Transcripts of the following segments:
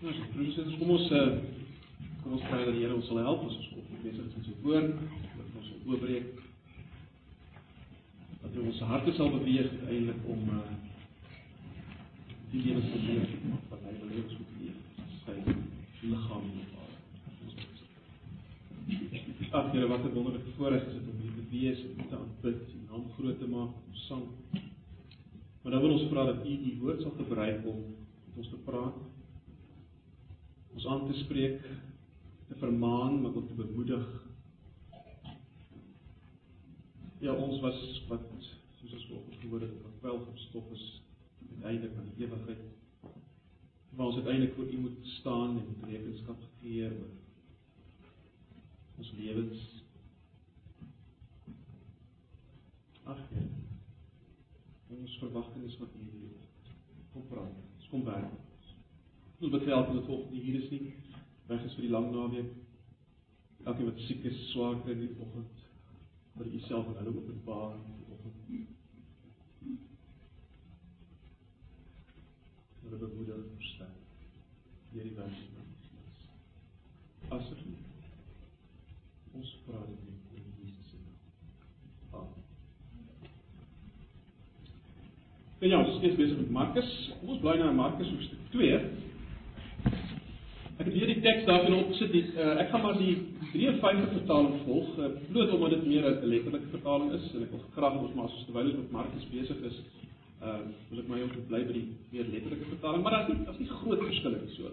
Nou, so, broers susters, kom ons uh, kom ons vra dat die Here ons sal help as ons op besig is met sy woord, dat ons oopbreek. Dat hy ons harte sal beweeg eintlik om uh, die lewe te leef wat hy wil hê ons moet leef. Sy liggaam aarde. Ag Here, wat 'n wonderlike voorreg is om hier te wees en te aanbid, die naam groot te maak, om sang. Maar dan wil ons vra dat U die woord sal gebruik om met ons te praat ons aan te spreek, te vermaan, maar ook te bemoedig. Ja, ons was wat soos ons vanoggend gehoor het, wat wel gestop is uiteindelik aan die ewigheid. Waar ons uiteindelik voor U moet staan en rekenskap gee oor ons lewens. Ag ja. Ons verwagting is wat U het. Kom praat. Kom werk. Ons bevel dat volgens die hier is nie weg is vir die lang naweek. Elkeen wat siek is, swaar kry in die oggend, vir Uself en hulle openbaar in die oggend. Hulle bemoedig verstaan. Wens van Jesus. Asseblief. Ons vra dit naam. Amen. Ja, ons is besig met Markus. Ons bly nou in Markus hoofstuk 2. Ek het weer die teks daarin opgesit. Die, uh, ek gaan maar die 53 vertaling volg, uh, bloot omdat dit meer 'n letterlike vertaling is en ek wil graag ons maar soos terwyl ons met Markus besig is, uh wil ek my ook bly by die meer letterlike vertaling, maar daar's nie daar's nie groot verskille nie so.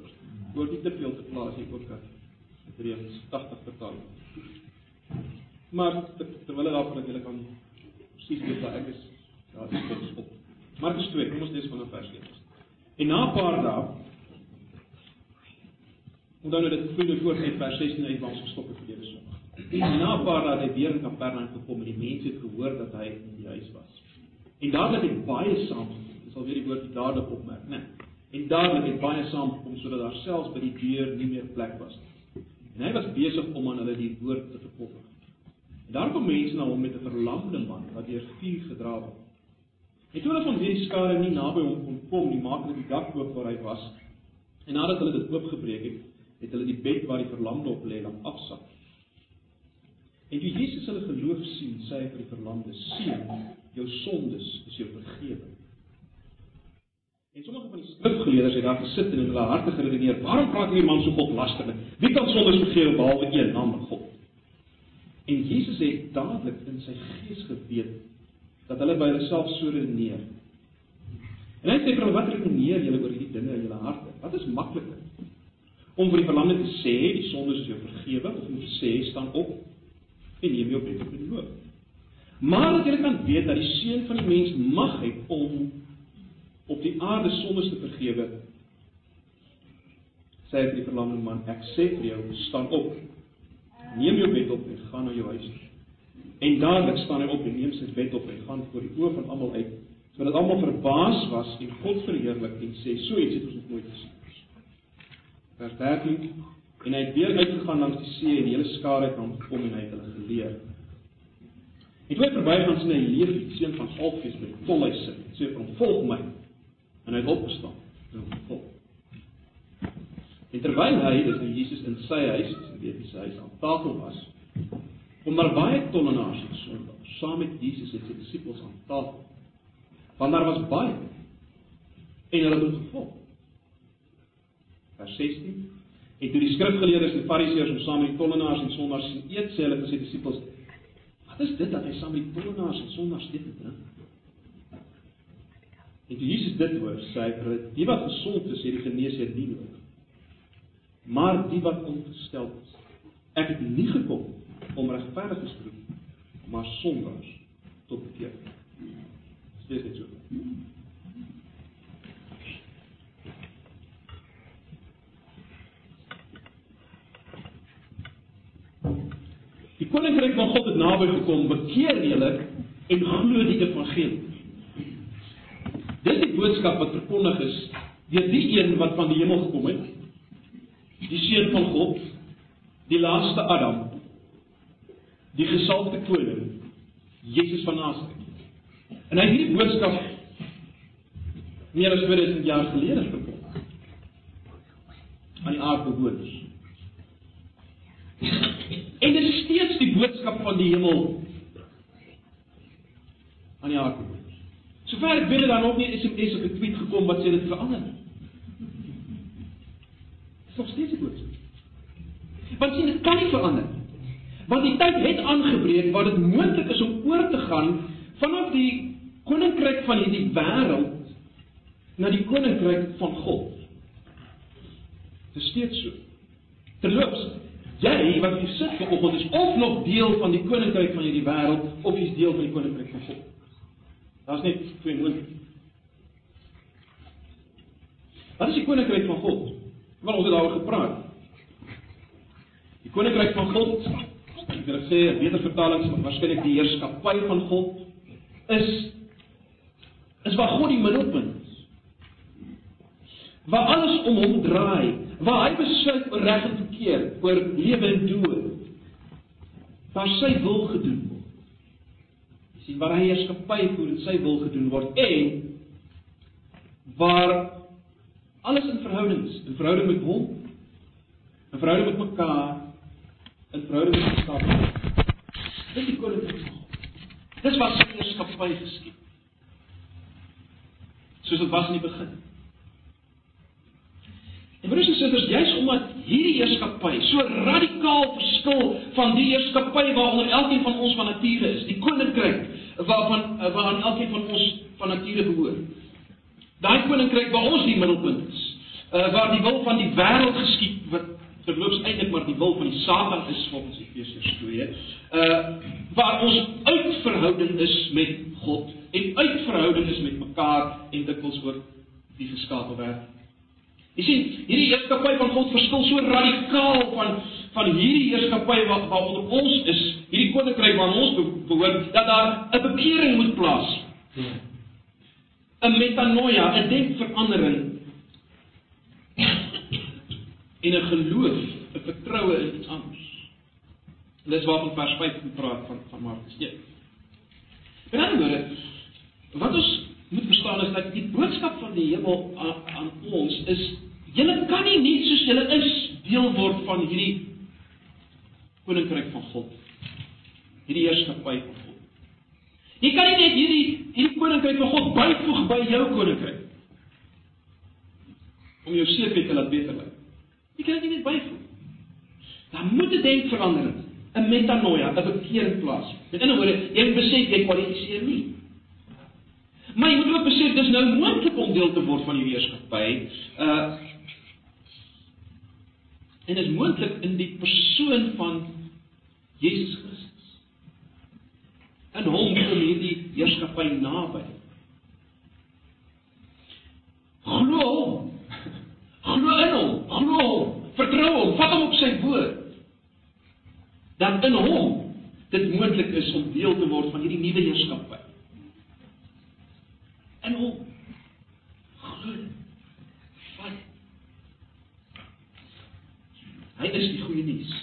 Oor nie te veel te plaas hier ook dat 83 vertaling. Maar terwyl daarvan dat julle kan presies weet waar ek is, daar is dit op. Markus 2, kom ons lees vanaf vers 1. En na 'n paar dae Onthou nou dit vroeër voor uit vers 16 uit waar ons gestop het verlede Sondag. En na 'n paar dae het hy weer in Kapernaum gekom en die mense het gehoor dat hy in die huis was. En dadelik het baie saam, dis al weer die woord dadelik opmerk, né? En dadelik het baie saam gekom sodat daar selfs by die deur nie meer plek was nie. En hy was besig om aan hulle die woord te verkondig. En daar kom mense na hom met 'n verlamde man wat deur vuur gedra word. Toe hulle van hierdie skare nie naby hom kon kom nie, maak hulle die dak oop waar hy was. En nadat hulle dit oopgebreek het, het hulle die bed waar die verlamde op lê laat afsak. En toe Jesus hulle geloof sien, sê hy vir die verlamde: "Seun, jou sondes is jou vergewe." En sommige van die skrifgeleerdes het daar gesit en in hulle harte geredeneer: "Waarom praat hierdie man so godlasterlik? Wie kan sondes vergewe behalwe een, naamlik God?" En Jesus het dadelik in sy gees geweet dat hulle by hulself so redeneer. En hy sê vir hulle: "Wat redeneer julle oor hierdie dinge in julle harte? Wat is makliker?" Om vir die verlamde te sê die sondes is jou vergewe of om te sê staan op en neem jou bed op en loop. Maar dat jy kan weet dat die seun van die mens mag het om op die aarde sondes te vergewe. Sê vir die verlamde man, ek sê vir jou, staan op. Neem jou bed op en gaan na jou huis. En dadelik staan hy op en neem sy bed op en gaan voor die oë van almal uit, sodat almal verbaas was en God verheerlik en sê, so iets het ons nog nooit gesien vers 13 en hy het weer uitgegaan langs die see en die hele skare het hom gekom en hy het hulle geleer. En toe hy verbygaan sien hy Lewi, seun van Alfees die tolhuis sit. Sê vir hom: "Volg my." En hy het opgestaan en hom gevolg. En terwyl hy, dis nou Jesus in sy huis, in Lewi se huis aan tafel was, kom daar baie tollenaars en sondaars saam met Jesus en sy disippels aan tafel. Want daar was baie en hulle het hom gevolg vers 16. En toe die skrifgeleerdes en fariseërs hom saam met die tollenaars en sondaars sien eet, sê hulle vir sy disippels: "Wat is dit dat hy saam met die tollenaars en sondaars eet en drink?" En toe Jesus dit hoor, sê hy vir hulle: "Die wat gesond is, het die geneesheer nie nodig, maar die wat ongestel is. Ek het nie gekom om regverdiges te roep, maar sondaars tot bekering." Dis net so. Die koninkryk van God het naby gekom, bekeer julle en glo die evangelie. Dis die boodskap wat verkondig is deur die een wat van die hemel gekom het. Die seun van God, die laaste Adam, die gesalfde koning, Jesus van Nasaret. En hy het hierdie boodskap meer as 2000 jaar gelede verkondig. aan die aardbewoners. En dit is steeds die boodskap van die hemel aan aardbewoners. Sover ek weet daar nog nie 'n SMS of 'n tweet gekom wat sê dit verander nie. Dit is nog steeds die boodskap. Want sien dit kan nie verander nie. Want die tyd het aangebreek waar dit moontlik is om oor te gaan vanaf die koninkryk van hierdie wêreld na die koninkryk van God. Dit is steeds so. Terloops, jy wat hier sit vanoggend is of nog deel van die koninkryk van hierdie wêreld of jy's deel van die koninkryk van God. Daar's net twee moontlikhede. Wat is die koninkryk van God? Want ons het daaroor gepraat. Die koninkryk van God, ek wil sê 'n beter vertaling is waarskynlik die heerskappy van God is is waar God die middelpunt is. Waar alles om hom draai, waar hy besluit oor reg en verkeerd, oor lewe en dood. Waar sy wil gedoen word. Jy sien waar hy heerskappy voer en sy wil gedoen word en waar alles in verhouding is, in verhouding met hom, in verhouding met mekaar, in verhouding met mekaar. Dit is die koninkryk. Dis wat sy heerskappy geskied soos dit was in die begin. En broers en susters, juis omdat hierdie heerskappy so radikaal verskil van die heerskappy waaronder elkeen van ons van nature is, die koninkryk waarvan waaraan elkeen van ons van nature behoort. Daai koninkryk waar ons die middelpunt is, uh, waar die wil van die wêreld geskied wat verloops eintlik maar die wil van die Satan is volgens Efesiërs 2, uh waar ons uit verhouding is met God en uit verhouding is met mekaar en dikwels oor die geskakel wêreld. Jy sien, hierdie heerskappy van God verskil so radikaal van van hierdie heerskappy wat waaronder ons is, hierdie koninkryk waarna ons behoort, dat daar 'n bekering moet plaasvind. 'n Metanoia, 'n denkverandering en 'n geloof, 'n vertroue in iets anders. Dis waarvan vers 5 praat van van Markus 1. In ander woorde, wat ons moet verstaan is dat die boodskap van die hemel aan, aan ons is julle kan nie net soos julle is deel word van hierdie koninkryk van God. Hierdie heerskappy van God. Jy kan nie net hierdie hierdie koninkryk van God byvoeg by jou koninkryk om jou seker te laat beter lyk. Jy kan dit net byvoeg. Dan moet dit denk verandering, 'n metanoia, 'n bekering plaas. Met ander woorde, jy besef jy kwalifiseer nie. Maar jy moet ook besef dis nou moontlik om deel te word van die weerskappy. Uh En is moontlik in die persoon van Jesus Christus. In hom kom hierdie heerskappy naby. Glo. Glo in hom, glo hom, vertrou hom, vat hom op sy woord. Dan in hom dit moontlik is om deel te word van hierdie nuwe heerskappy. In hom glo. Vat. Hy is die goeie nuus.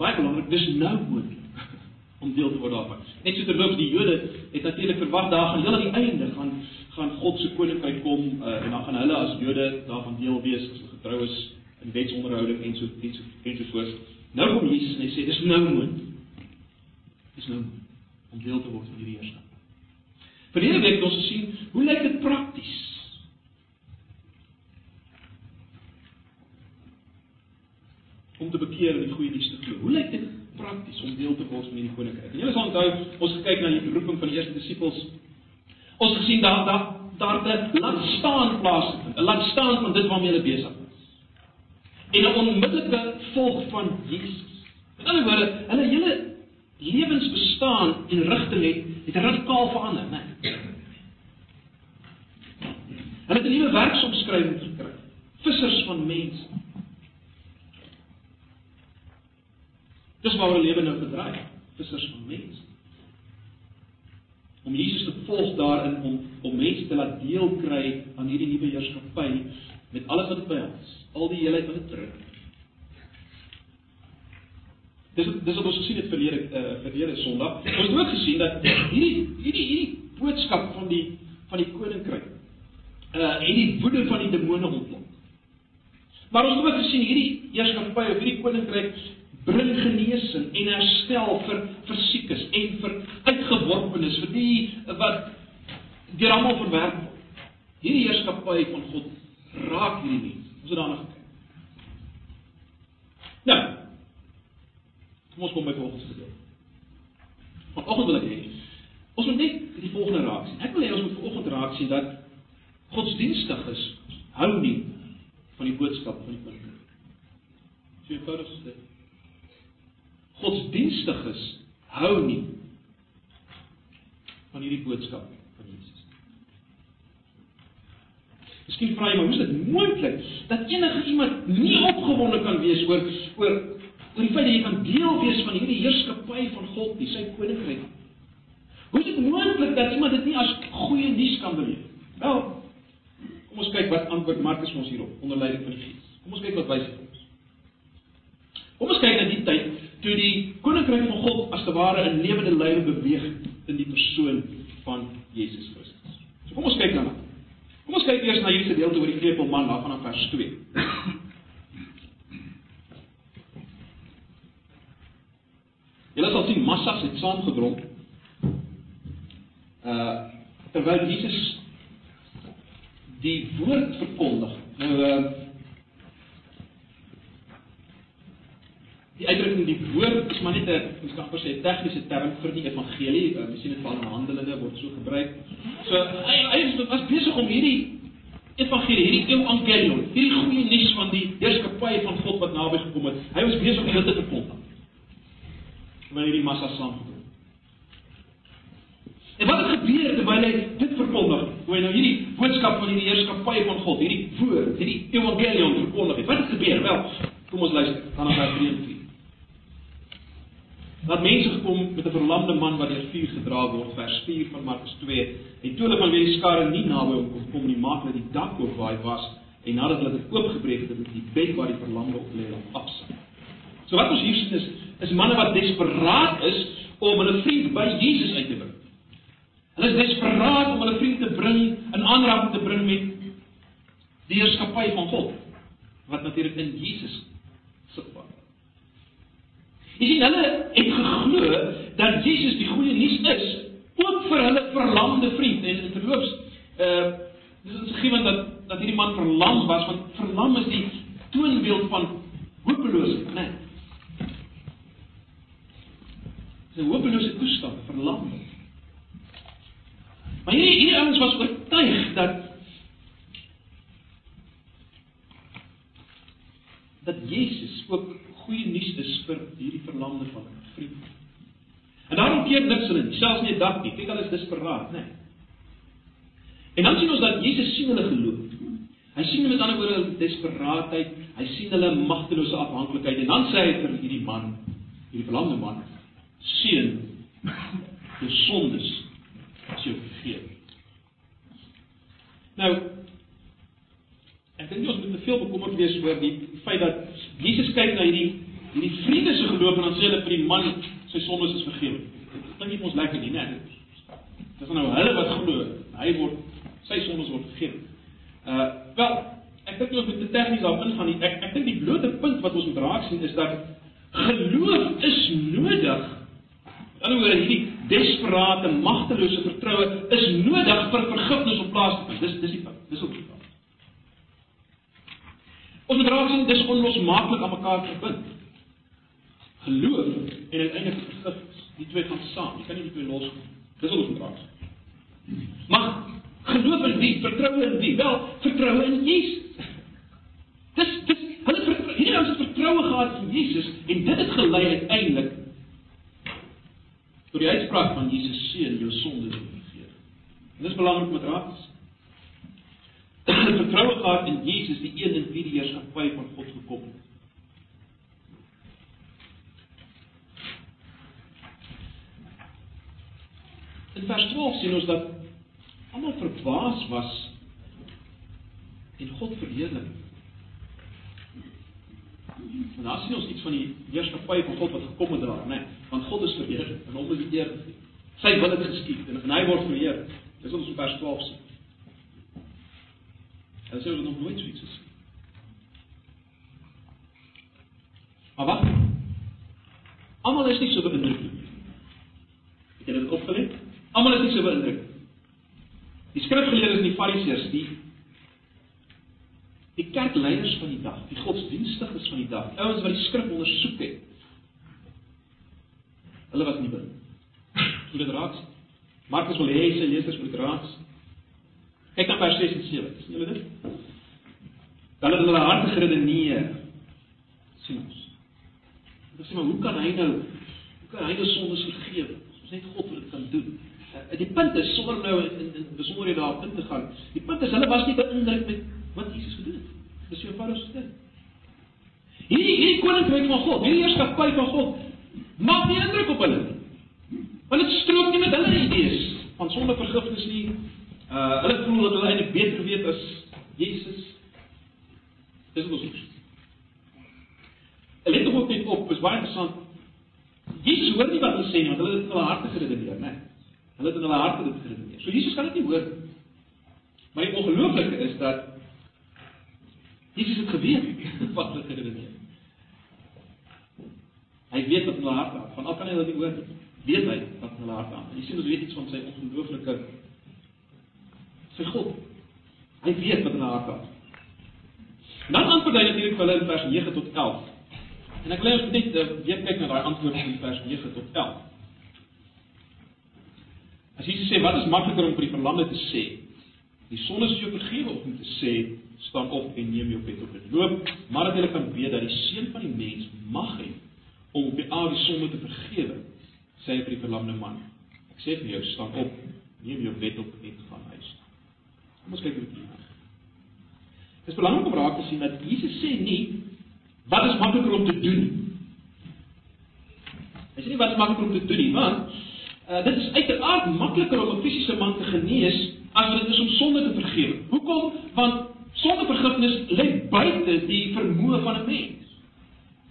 Baie belangrik, dis nou moontlik om deel te word daarvan. Net so terloops die Jode het natuurlik verwag daar gaan heel aan die einde gaan gaan God se koninkryk kom uh, en dan gaan hulle as Jode daarvan deel wees as hulle getrou is in wetsonderhouding en so so en so voort. Nou kom Jesus en hy sê dis nou moontlik. Dis nou om deel te word van hierdie heerskappy. Verlede week het ons gesien hoe lyk dit prakties? Om te bekeer en die goeie nuus te glo. Hoe lyk dit prakties om deel te word van hierdie koninkryk? En julle sal onthou, ons gekyk na die roeping van die eerste disippels. Ons gesien daar daar daar het laat staan plaasvind. 'n Laat staan van dit waarmee hulle besig is. En 'n onmiddellike volg van Jesus. Met ander woorde, hulle hele lewens bestaan en rigting het het radikaal verander, né? Nee. Hulle het 'n nuwe werksomskrywing gekry. Vissers van mense. Dis waar hulle lewe nou gedraai, vissers van mense. Om Jesus te volg daarin om om mense te laat deel kry aan hierdie nuwe heerskappy met alles wat dit behels, al die heelheid wat dit druk. Dis dis wat ons gesien het verlede uh, verlede Sondag. Ons het ook gesien dat hierdie hierdie hierdie boodskap van die van die koninkryk uh en die woede van die demone ontlok. Maar ons het ook gesien hierdie heerskappy of hierdie koninkryk bring genesing en herstel vir vir siekes en vir uitgeworpenes vir die wat deur almal verwerp word. Hierdie heerskappy van God raak hierdie mense. Ons het daarna gekyk. Nou. Kom ons kom by volgende gedeelte. Vanoggend wil ek hê ons moet net die volgende raak sien. Ek wil hê ons moet vanoggend raak sien dat godsdienstig is hou nie van die boodskap van die. Sien jy Paulus sê godsdienstiges hou nie van hierdie boodskap van Jesus. Miskien vra jy maar hoe is dit moontlik dat enige iemand nie opgewonde kan wees oor oor oor die feit dat jy kan deel wees van hierdie heerskappy van God, die sy koninkryk? Hoe is dit moontlik dat iemand dit nie as goeie nuus kan beleef? Wel, kom ons kyk wat antwoord Markus ons hierop onder leiding van die Gees. Kom ons kyk wat wys hy ons. Kom ons kyk na die tyd toe die koninkryk van God as te ware in lewende lywe beweeg in die persoon van Jesus Christus. So kom ons kyk daarna. Kom ons kyk eers na hierdie gedeelte oor die klepelman daar vanaf vers 2. Julle sal sien massas het saamgedrom. Uh terwyl Jesus die woord verkondig. Nou uh Die uitdrukking die woord is maar net 'n ons kan presies tegniese term vir die evangelie. Ons sien dit van Handelinge word so gebruik. So hy hy was besig om hierdie evangelie, hierdie evangelion, hierdie goeie nuus van die heerskappy van God wat naby gekom het. Hy was besig om dit te verkondig. Wanneer hierdie massa saamgekom. En wat het gebeur terwyl hy dit verkondig? Hoe hy nou hierdie boodskap van die heerskappy van God, hierdie woord, hierdie evangelion verkondig het. Wat het gebeur? Wel, kom ons. Dan na vers 3 en 4. Dat mense gekom met 'n verlamde man wat deur vuur gedra word, vers 4 van Markus 2. En toe hulle van weer die skare nie naby hom kon kom nie, maak hulle die dak oop waar hy was en nadat hulle dit oopgebreek het, het hulle die bed waar die verlamde op lê op afsit. So wat ons hier sien is is manne wat desperaat is om hulle vriend by Jesus uit te bring. Hulle is desperaat om hulle vriend te bring in aanraking te bring met die heerskappy van God wat natuurlik in Jesus is. Jy sien hulle het geglo dat Jesus die goeie nuus is ook vir hulle verlamde vriend en in verloops uh dis ons gegee dat dat hierdie man verlam was want verlam is die toonbeeld van hopeloosheid, né? Nee. 'n hopelose toestand, verlam. Maar hierdie hierdie ouens was oortuig dat Jesus ook goeie nuus is vir hierdie verlamde van vriend. En daarom keer niks hulle, selfs nie 'n dag nie. Kyk hulle is desperaat, né? Nee. En dan sien ons dat Jesus sien hulle geloof. Hy sien met ander woorde hulle desperaatheid, hy sien hulle magtelose afhanklikheid en dan sê hy vir hierdie man, hierdie verlamde man, seun, jou sondes is jou vergeef. Nou Ek dink ons moet veel bekommerd wees oor die feit dat Jesus kyk na hierdie hierdie vriende se geloof en dan sê hulle vir die man sy sondes is vergewe. Dit klink nie ons lekker nie, né? Dis nou hulle wat glo, hy word sy sondes word vergewe. Uh wel, ek dink ons moet te tegnies daarop ingaan. Ek ek dink die blote punt wat ons moet raak sien is dat geloof is nodig. In 'n woord hierdie desperate, magtelose vertroue is nodig vir vergifnis op plaas te vind. Dis dis die punt. Dis ook die punt. Ons moet raak sien dis onlosmaaklik aan mekaar verbind. Geloof en uiteindelik vergifnis, die twee gaan saam. Jy kan nie die twee los nie. Dis sien. Maar geloof in wie? Vertroue in wie? Wel, vertroue in Jesus. Dis dis hulle vertroue, hierdie ouens het vertroue gehad in Jesus en dit het gelei uiteindelik tot die uitspraak van Jesus seën jou sondes vergeef. En dis belangrik om te raak sien vertroue gehad in Jesus die een in wie die heerskappy van God gekom het. In vers 12 sien ons dat almal verbaas was en God verheerlik. En daar sien ons iets van die heerskappy van God wat gekom het daar, né? Nee, want God is verheer en hom is die eer. Sy wil dit geskied en, en hy word verheer. Dis wat ons in vers 12 sien. Hulle sê ons nog nooit so iets gesien. Maar wag. Almal is nie so beïndruk nie. Het jy dit opgelet? Almal is nie so beïndruk. Die skrifgeleerdes en die fariseërs, die die kerkleiers van die dag, die godsdienstiges van die dag, ouens wat die skrif ondersoek het. Hulle was nie beïndruk. Hoe dit raak. Markus wil hê sy lesers moet raak. Kyk na vers 6 en 7. sien julle dit? Dan het hulle harte geredeneer. sien ons. Hulle sê maar hoe kan hy nou hoe kan hy nou sondes vergewe? Ons net God wat dit kan doen. Uh, die punt is sonder nou in, in, in besonderhede daarop in te gaan. Die punt is hulle was nie beïndruk met wat Jesus gedoen het. Dis jou se ding. Hierdie hierdie koninkryk van God, hierdie heerskappy van God maak nie indruk op hulle nie. Want dit strook nie met hulle idees van sonde vergifnis nie. Uh hulle voel dat hulle eintlik beter weet as Jesus. Dis ons sê. Hulle het ook net op, is baie interessant. Jesus hoor nie wat hulle sê nie, want hulle het hulle harte geredeneer, né? Hulle het in hulle harte dit geredeneer. So Jesus kan dit nie hoor nie. Maar die ongelooflike is dat Jesus het geweet wat hulle geredeneer. Hy weet wat in hulle harte aan. Van al kan hy dit nie hoor nie. Weet hy wat in hulle harte aan. Jy sien ons weet iets van sy ongelooflike sy God. Hy weet wat in hulle harte aan. Dan antwoord hy natuurlik vir hulle in vers 9 tot 11. En ek wil net net uh, weer kyk na daai antwoord in vers 9 tot 11. As Jesus sê wat is makliker om vir die verlamde te sê? Die sonde is jou vergewe of om te sê staan op en neem jou bed op en loop, maar dat jy kan weet dat die seun van die mens mag hê om op die aarde sonde te vergewe, sê hy vir die verlamde man. Ek sê vir jou staan op, neem jou bed op en gaan huis. Kom ons kyk hoe dit gaan. Dit is belangrik om raak te sien dat Jesus sê nie wat is makliker om te doen. Hy sê nie wat is makliker om te doen nie, want uh, dit is uiteraard makliker om 'n fisiese man te genees as dit is om sonde te vergewe. Hoekom? Want sondevergifnis lê buite die vermoë van 'n mens.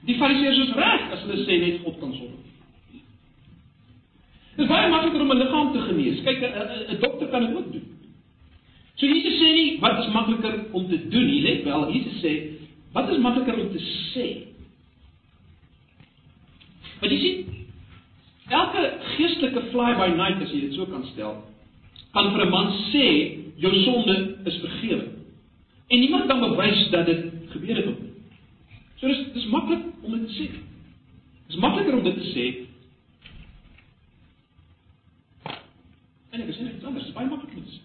Die Fariseërs is reg as hulle sê net God kan sonde. Dit is baie makliker om 'n liggaam te genees. Kyk, 'n dokter kan dit ook doen. So Jesus sê nie wat is makliker om te doen nie, let wel, Jesus sê Wat is makliker om te sê? Want jy sien, geestelike fly by night as jy dit so kan stel, kan vir 'n man sê jou sonde is vergewe. En niemand kan bewys dat dit gebeur het op nie. So dis dis maklik om dit te sê. Dis makliker om dit te sê. En ek sê net anders, dis baie maklik om te sê.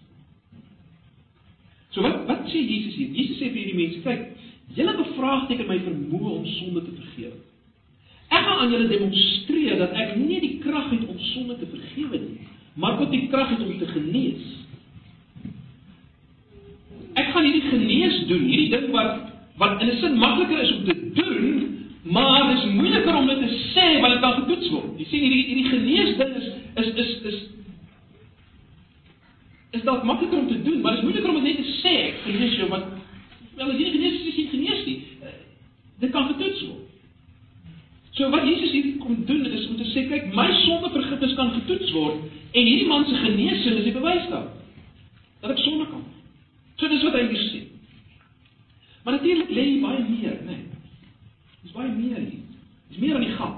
So wat wat sê Jesus hier? Jesus sê vir hierdie mense, kyk, Julle bevraagteken my vermoë om sonde te vergewe. Gaan aan julle demonstreer dat ek nie die krag het om sonde te vergewe nie, maar ook die krag het om te genees. Ek gaan hierdie genees doen, hierdie ding wat wat in 'n sin makliker is om te doen, maar dis moeiliker om dit te sê want dit kan getoets word. Jy sien hierdie hierdie genees ding is is is is is dalk makliker om te doen, maar dit is moeiliker om dit net te sê. Jou want Wel, as jy nie genees is, is jy genees nie. Eh, dit kan getoets word. So wat Jesus hier kom doen is om te sê, kyk, my sondevergifnis kan getoets word en hierdie man se genesing is die bewys daarvan dat ek sonde kan. So dis wat hy hier sê. Maar natuurlik lê hier baie meer, né? Nee. Dis baie meer hier. Dis meer aan die gang.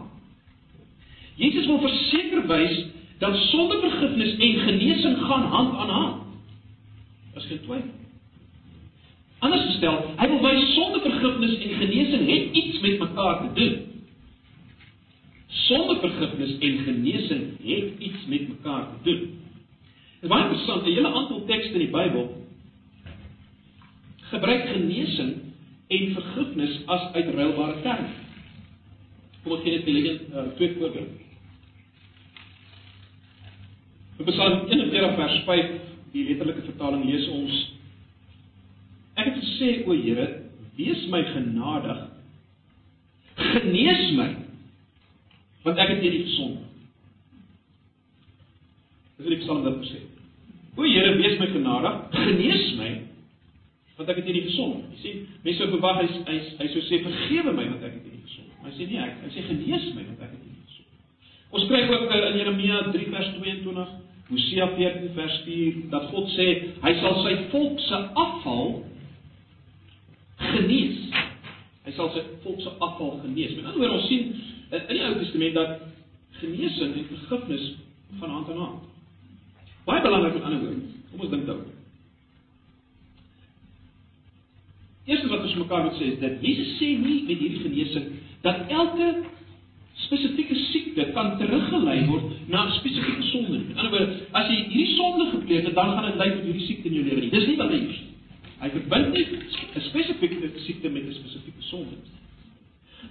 Jesus wil verseker wys dat sondevergifnis en genesing gaan hand aan hand. As geen twyfel. Anders gestel, hy wil wys sondevergifnis en genesing het iets met mekaar te doen. Sondevergifnis en genesing het iets met mekaar te doen. Dit is baie interessant, 'n hele aantal tekste in die Bybel gebruik genesing en vergifnis as uitruilbare terme. Kom ons kyk net net uh, twee voorbeelde. In Psalm 41 vers 5, die letterlike vertaling lees ons Ek het gesê o Here, wees my genadig. Genees my. Want ek het teen U gesondig. Dis wat die Psalm dit sê. O Here, wees my genadig. Genees my. Want ek het teen U gesondig. Jy sien, mense sou verwag hy hy hy sou sê vergewe my want ek het U gesondig. Maar hy sê nee, ek, hy sê genees my want ek het teen U gesondig. Ons kry ook in Jeremia 3 vers 22 Hosea 14 vers 4 dat God sê hy sal sy volk se afval genees. Hy sal sy volk se afval genees. Met ander woorde ons sien in die Ou Testament dat genesing en vergifnis van hand aan hand. Baie belangrik met ander woorde. Kom ons dink daaroor. Eerste wat ons mekaar moet sê is dat Jesus sê nie met hierdie genesing dat elke spesifieke siekte kan teruggelei word na 'n spesifieke sonde. In ander woorde, as jy hierdie sonde gepleeg het, dan gaan dit lei tot hierdie siekte in jou lewe. Dis nie wat hy sê. Hy verbind nie 'n spesifieke siekte met 'n spesifieke sonde.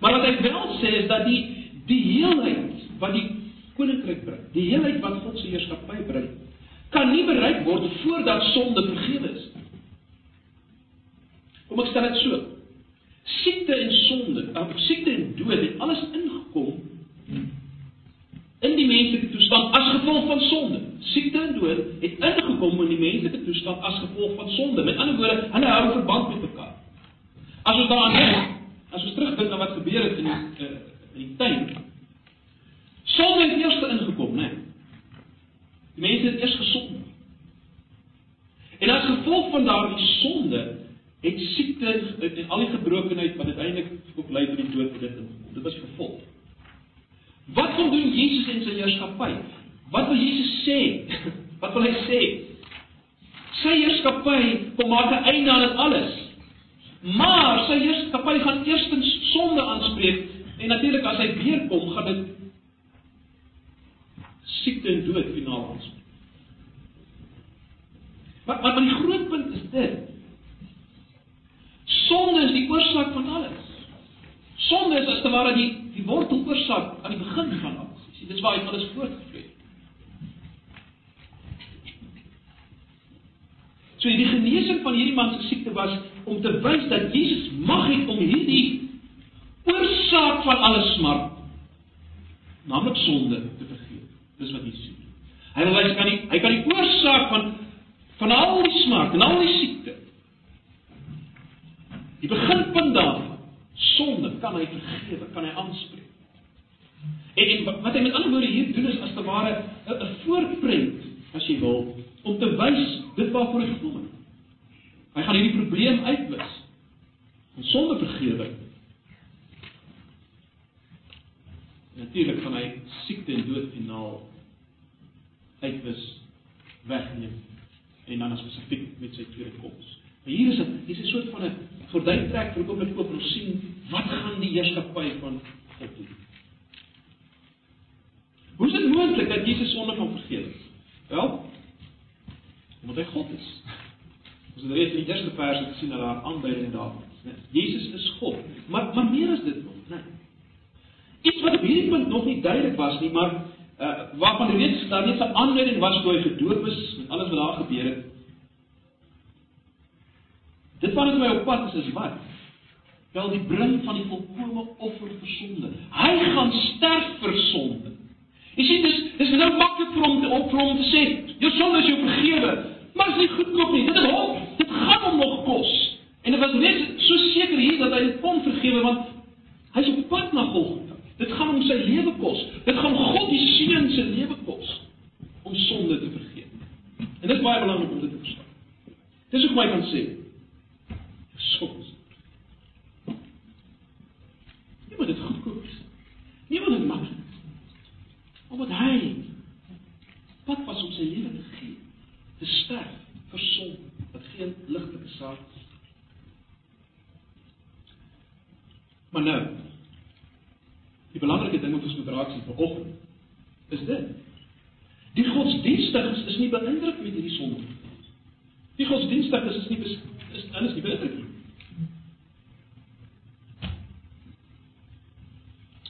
Maar wat hy wel sê is dat die die heelheid wat die koninkryk bring, die heelheid wat God se heerskappy bring, kan nie bereik word voordat sonde vergewe is. Kom ek stel dit so. Siekte en sonde, of siekte en dood het alles ingekom in die menslike toestand as gevolg van sonde. Siekte en dood het ingekom in die menslike toestand as gevolg van sonde. Met ander woorde, hulle hou verband met mekaar. As ons daaraan dink, ons terugdink aan wat gebeur het in die uh, in die tuin. Sonde het eers ingekom, né? Die mense het eers gesondig. En as gevolg van daardie sonde het siekte en al die gebrokenheid wat uiteindelik ook lei tot die dood dit ingekom. Dit was gevolg. Wat kom doen Jesus in sy heerskappy? Wat wil Jesus sê? Wat wil hy sê? Sy heerskappy kom maak 'n einde aan dit alles. Maar sy heerskappy gaan eerstens sonde aanspreek en natuurlik as hy weer kom, gaan dit siekte en dood finaal aanspreek. Maar maar die groot punt is dit. Sonde is die oorsaak van alles. Sonde is as te ware die die worteloorsaak aan die begin van alles. Sien, dis waar hy alles voortgevloei het. So die genesing van hierdie man se siekte was om te wys dat Jesus mag het om hierdie oorsaak van alle smart, naamlik sonde, te vergeef. Dis wat hy sê. Hy wil hy kan nie hy kan die oorsaak van van al die smart en al die siekte die beginpunt daarvan sonde kan hy vergewe, kan hy aanspreek. En, en wat hy met ander woorde hier doen is as te ware 'n voorprent, as jy wil, om te wys dit waarvoor hy gekom het. Hy gaan hierdie probleem uitwis. En sonde vergewe. Natuurlik gaan hy siekte en dood finaal uitwis, wegneem en dan spesifiek met sy tweede koms. Maar hier is 'n hier is 'n soort van 'n gordyn trek vir net oop en sien wat gaan die heerskappy van God doen. Hoe is dit moontlik dat Jesus sonde van vergewe? Wel, omdat hy God is. Ons het reeds in die eerste vers gesien dat daar aanduiding daarvan is, né? Jesus is God. Maar maar meer as dit nog, né? Iets wat op hierdie punt nog nie duidelik was nie, maar uh waarvan reeds daar net 'n aanduiding was toe hy gedoop is met alles wat daar gebeur het. Dit wat dit my op pad is is wat? Wel die bring van die volkomme offer vir sonde. Hy gaan sterf vir sonde. Jy sien dis dis nou maklik vir hom te op vir hom te sê, jou sonde is jou vergewe, maar dit is nie goedkoop nie. Dit is hom. Dit gaan hom nog kos. En dit was net so seker hier dat hy dit kon vergewe want hy's op pad na Golgotha. Dit gaan hom sy lewe kos. Dit gaan God die seun se lewe kos om sonde te vergewe. En dit is baie belangrik om dit te verstaan. Dis hoe my kan sê. Soms. Nie moet dit goedkoop is. Nie moet dit maklik omdat hy wat was om sy lewe te gee te sterf vir sonde wat geen ligtelike saak is. Maar nou die belangrike ding wat ons moet raak sien vanoggend is dit. Die godsdienstiges is nie beïndruk met hierdie sonde die godsdienstiges is nie is alles nie beïndruk nie.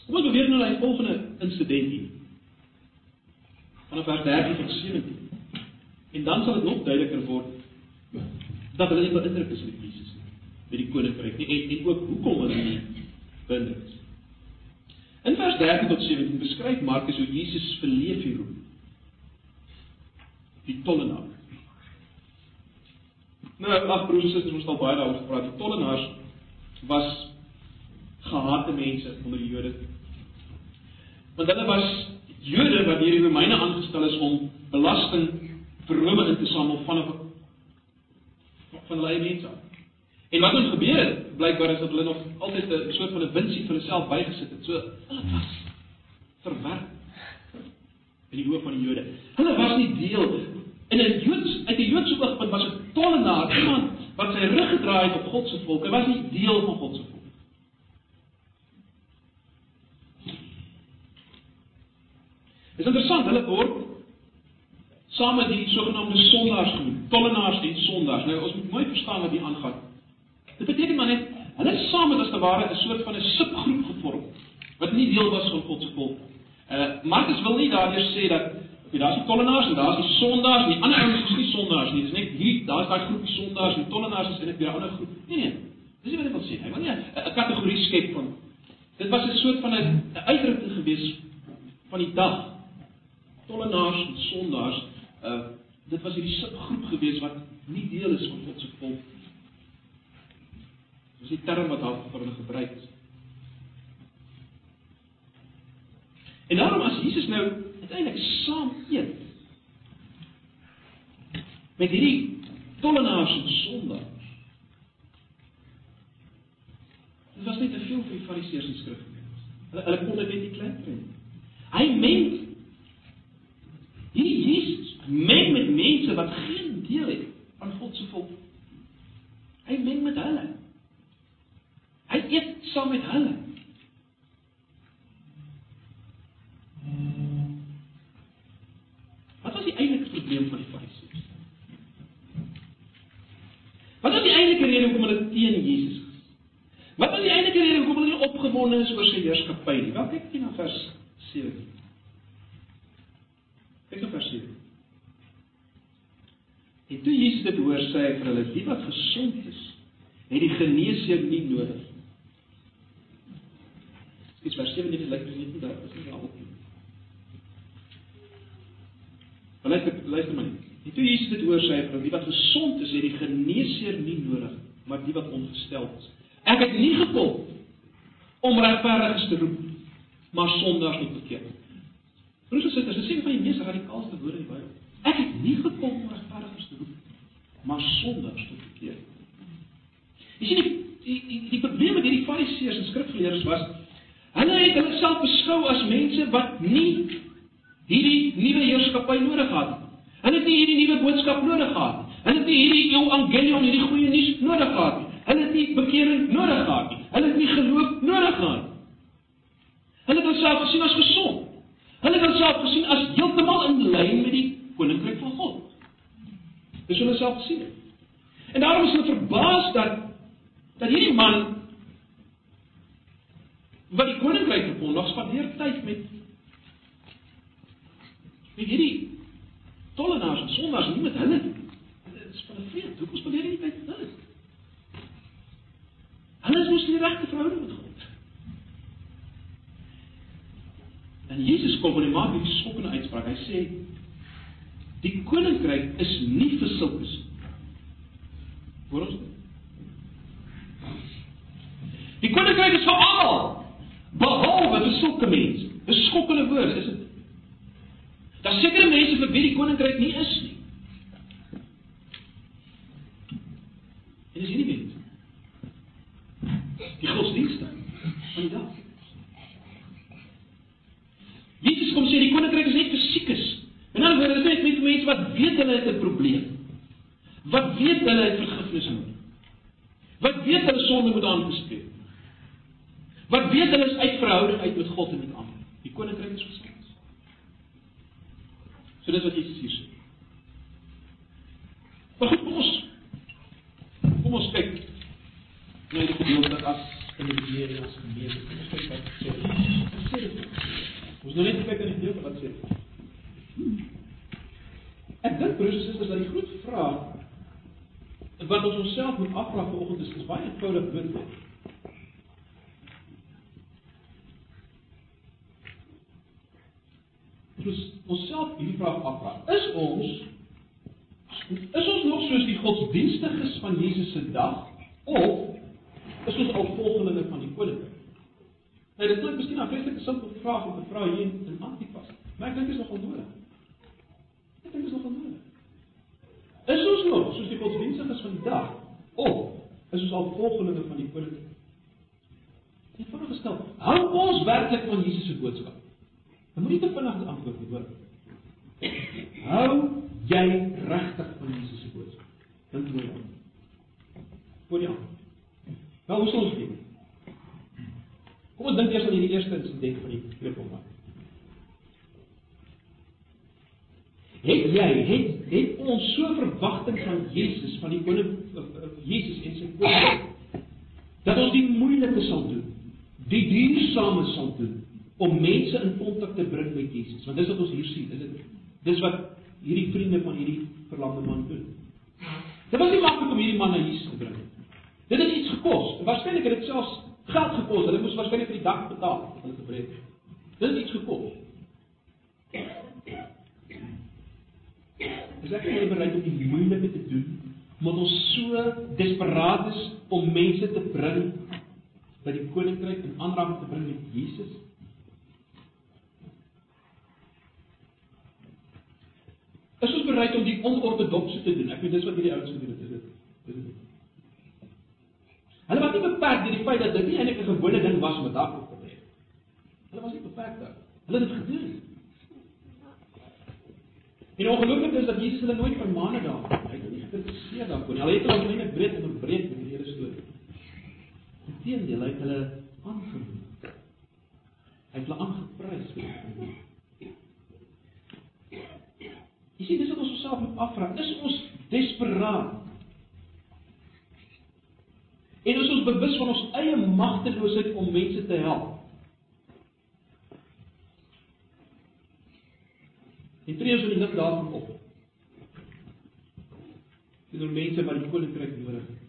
Kom ons beweeg nou na die volgende insident hier vanaf vers 13 tot 17. En dan sal dit nog duideliker word dat hulle nie beïndruk is met Jesus nie, met die koninkryk nie en en ook hoekom hulle nie beïndruk is. In vers 13 tot 17 beskryf Markus hoe Jesus verleef hier roep. Die tollenaar. Nou, ag broers en susters, ons het al baie daaroor gepraat. Die tollenaars was gehate mense onder die Jode. Want hulle was Jode wat deur die Romeine aangestel is om belasting vir Rome in te samel van 'n van hulle eie mense. En wat ons gebeur het, blykbaar is dat hulle nog altyd 'n soort van 'n winsie vir hulself bygesit het. So hulle was verwerp in die oë van die Jode. Hulle was nie deel in 'n Joods uit 'n Joodse oogpunt was 'n tollenaar, iemand wat sy rug gedraai het op God se volk. Hy was nie deel van God se volk. Dit is interessant, hulle word saam met die sogenaamde sondaars genoem, tollenaars en sondaars. Nou ons moet mooi verstaan wat hier aangaan. Dit beteken maar net hulle is saam met as te ware 'n soort van 'n subgroep gevorm wat nie deel was van God se volk. Uh Markus wil nie daardeur sê dat okay, daar's tollenaars en daar's sondaars en die ander ouens is nie sondaars nie. Dis net hierdie daar's daai groepie sondaars en tollenaars is net 'n ander groep. Nee nee. Dis nie wat hy wil sê. Hy wil nie 'n kategorie skep van Dit was 'n soort van 'n uitdrukking gewees van die dag. Tollenaars en sondaars, uh dit was hierdie subgroep gewees wat nie deel is van God se volk Dis die term wat daar vir hulle gebruik is. En daarom as Jesus nou uiteindelik saam eet met hierdie tollenaars en sondaars. Dit was net te veel vir die fariseërs en skrifgeleerdes. Hulle hulle kon dit net nie klaar kry nie. Hy meng hierdie Jesus meng met mense wat geen deel het aan God se volk. Hy meng met hulle. Hy eet saam met hulle. Wat was die eintlike probleem van die Fariseërs? Wat was die eintlike rede hoekom hulle teen Jesus is? Wat was die eintlike rede hoekom hulle nie opgewonde is oor sy heerskappy nie? Wel kyk net na vers 7. Kyk na vers 7. En toe Jesus dit hoor, sê hy vir hulle: "Die wat gesond is, het die geneesheer nie nodig Dis vers 7 net lyk dit nie daar is nie al op nie. Maar luister, luister my. Die toe Jesus dit hoor sê vir wie wat gesond is, het die geneesheer nie nodig, maar die wat ongestel is. Ek het nie gekom om regverdiges te roep, maar sondaars tot bekeer. Broers en susters, dis een van die mees radikaalste woorde in die Bybel. Ek het nie gekom om regverdiges te roep, maar sondaars tot bekeer. Jy sien die die die, die probleem met hierdie fariseërs en skrifgeleerdes was Hulle het hulle self beskou as mense wat nie hierdie nuwe heerskappy nodig gehad het. Hulle het nie hierdie nuwe boodskap nodig gehad nie. Hulle het nie hierdie evangelium, hierdie goeie nuus nodig gehad nie. Hulle het nie bekering nodig gehad nie. Hulle het nie geloof nodig gehad nie. Hulle het homself gesien as gesond. Hulle het homself gesien as heeltemal in lyn met die koninkryk van God. Dis hulle self gesien. En daarom is hulle verbaas dat dat hierdie man wat die koninkryk verkondig, spandeer tyd met met hierdie tollenaars en sondaars nie met hulle. Dit is van 'n vreemd. Hoekom spandeer jy nie tyd met hulle? Hulle is mos nie regte verhouding met God. En Jesus kom en hy maak hierdie skokkende uitspraak. Hy sê die koninkryk is nie vir sulkes nie. Hoor ons? Die koninkryk is vir almal behalwe vir sulke mense. Dis skokkende woorde, is dit? Daar sekerre mense vir wie die koninkryk nie is nie. En dis hierdie mense. Die godsdienste van die dag. Jesus kom sê die koninkryk is net vir siekes. En dan word dit net met mense wat weet hulle het 'n probleem. Wat weet hulle het vergifnis nodig. Wat weet hulle sonde moet aangespreek. Wat weet hulle is uit verhouding uit met God en met ander. Die koninkryk is gesond. So dis wat Jesus hier sê. Maar goed, kom ons kom ons kyk na die gedeelte as in die Bybel as gemeente. Kom ons kyk wat sê. Ons nou net kyk na die gedeelte wat sê. Ek dink broers en susters dat die groot vraag wat ons onsself moet afvra vanoggend is, is baie eenvoudig dit. ons onsself hierdie vraag afvra. Is ons is ons nog soos die godsdienstiges van Jesus se dag of is ons al volgelinge van die koninkryk? Nou dit klink miskien 'n vreeslike simpel vraag om te vra hier in Antipas. Maar ek dink dit is nogal nodig. Dit is nogal nodig. Is ons nog soos die godsdienstiges van die dag of is ons al volgelinge van die koning. Net vinnig gestel, hou ons werklik van Jesus se boodskap? Jy te vinnig antwoord nie, hoor. Hou jy regtig van Jesus se boodskap? Dink mooi aan. Voor jou. Nou, hoe sou ons weet? Kom ons dink eers aan hierdie eerste insident van die kreupelman. Het jy het het ons so verwagting van Jesus van die koning Jesus en sy koning dat ons die moeilike sal doen, die duursame sal doen om mense in kontak te bring met Jesus. Want dis wat ons hier sien, is dit dis wat hierdie vriende van hierdie verlamde man doen. Dit was nie maklik om hierdie man na Jesus te bring. Dit het iets gekos. Waarskynlik het dit selfs geld gekos. Hulle moes waarskynlik vir die dak betaal om hulle te bring. Dit het iets gekos. Is ek nie bereid om die moeilike te doen omdat ons so desperaat is om mense te bring by die koninkryk en aanraking te bring met Jesus? Is ons bereid om die onortodokse te doen? Ek weet dis wat hierdie ouens gedoen het, is dit? Is dit? Hulle was nie beperk deur die feit dat dit nie eintlik 'n gewone ding was om 'n dak op te lê. Hulle was nie beperk daar. Hulle het dit gedoen. En ongelukkig is dat Jesus hulle nooit vermaan het daar. Hy het nie gekritiseer daarvoor nie. Hulle het hulle net breed onderbreek met die hele storie. Inteendeel, hy het hulle aangeneem. Hy het hulle aangeprys vir dit. Jy sien dis wat ons osself moet afvra. Is ons desperaat? En is ons bewus van ons eie magteloosheid om mense te help? Ons in die lig daarvan op. Dit is mense wat die koninkryk nodig het.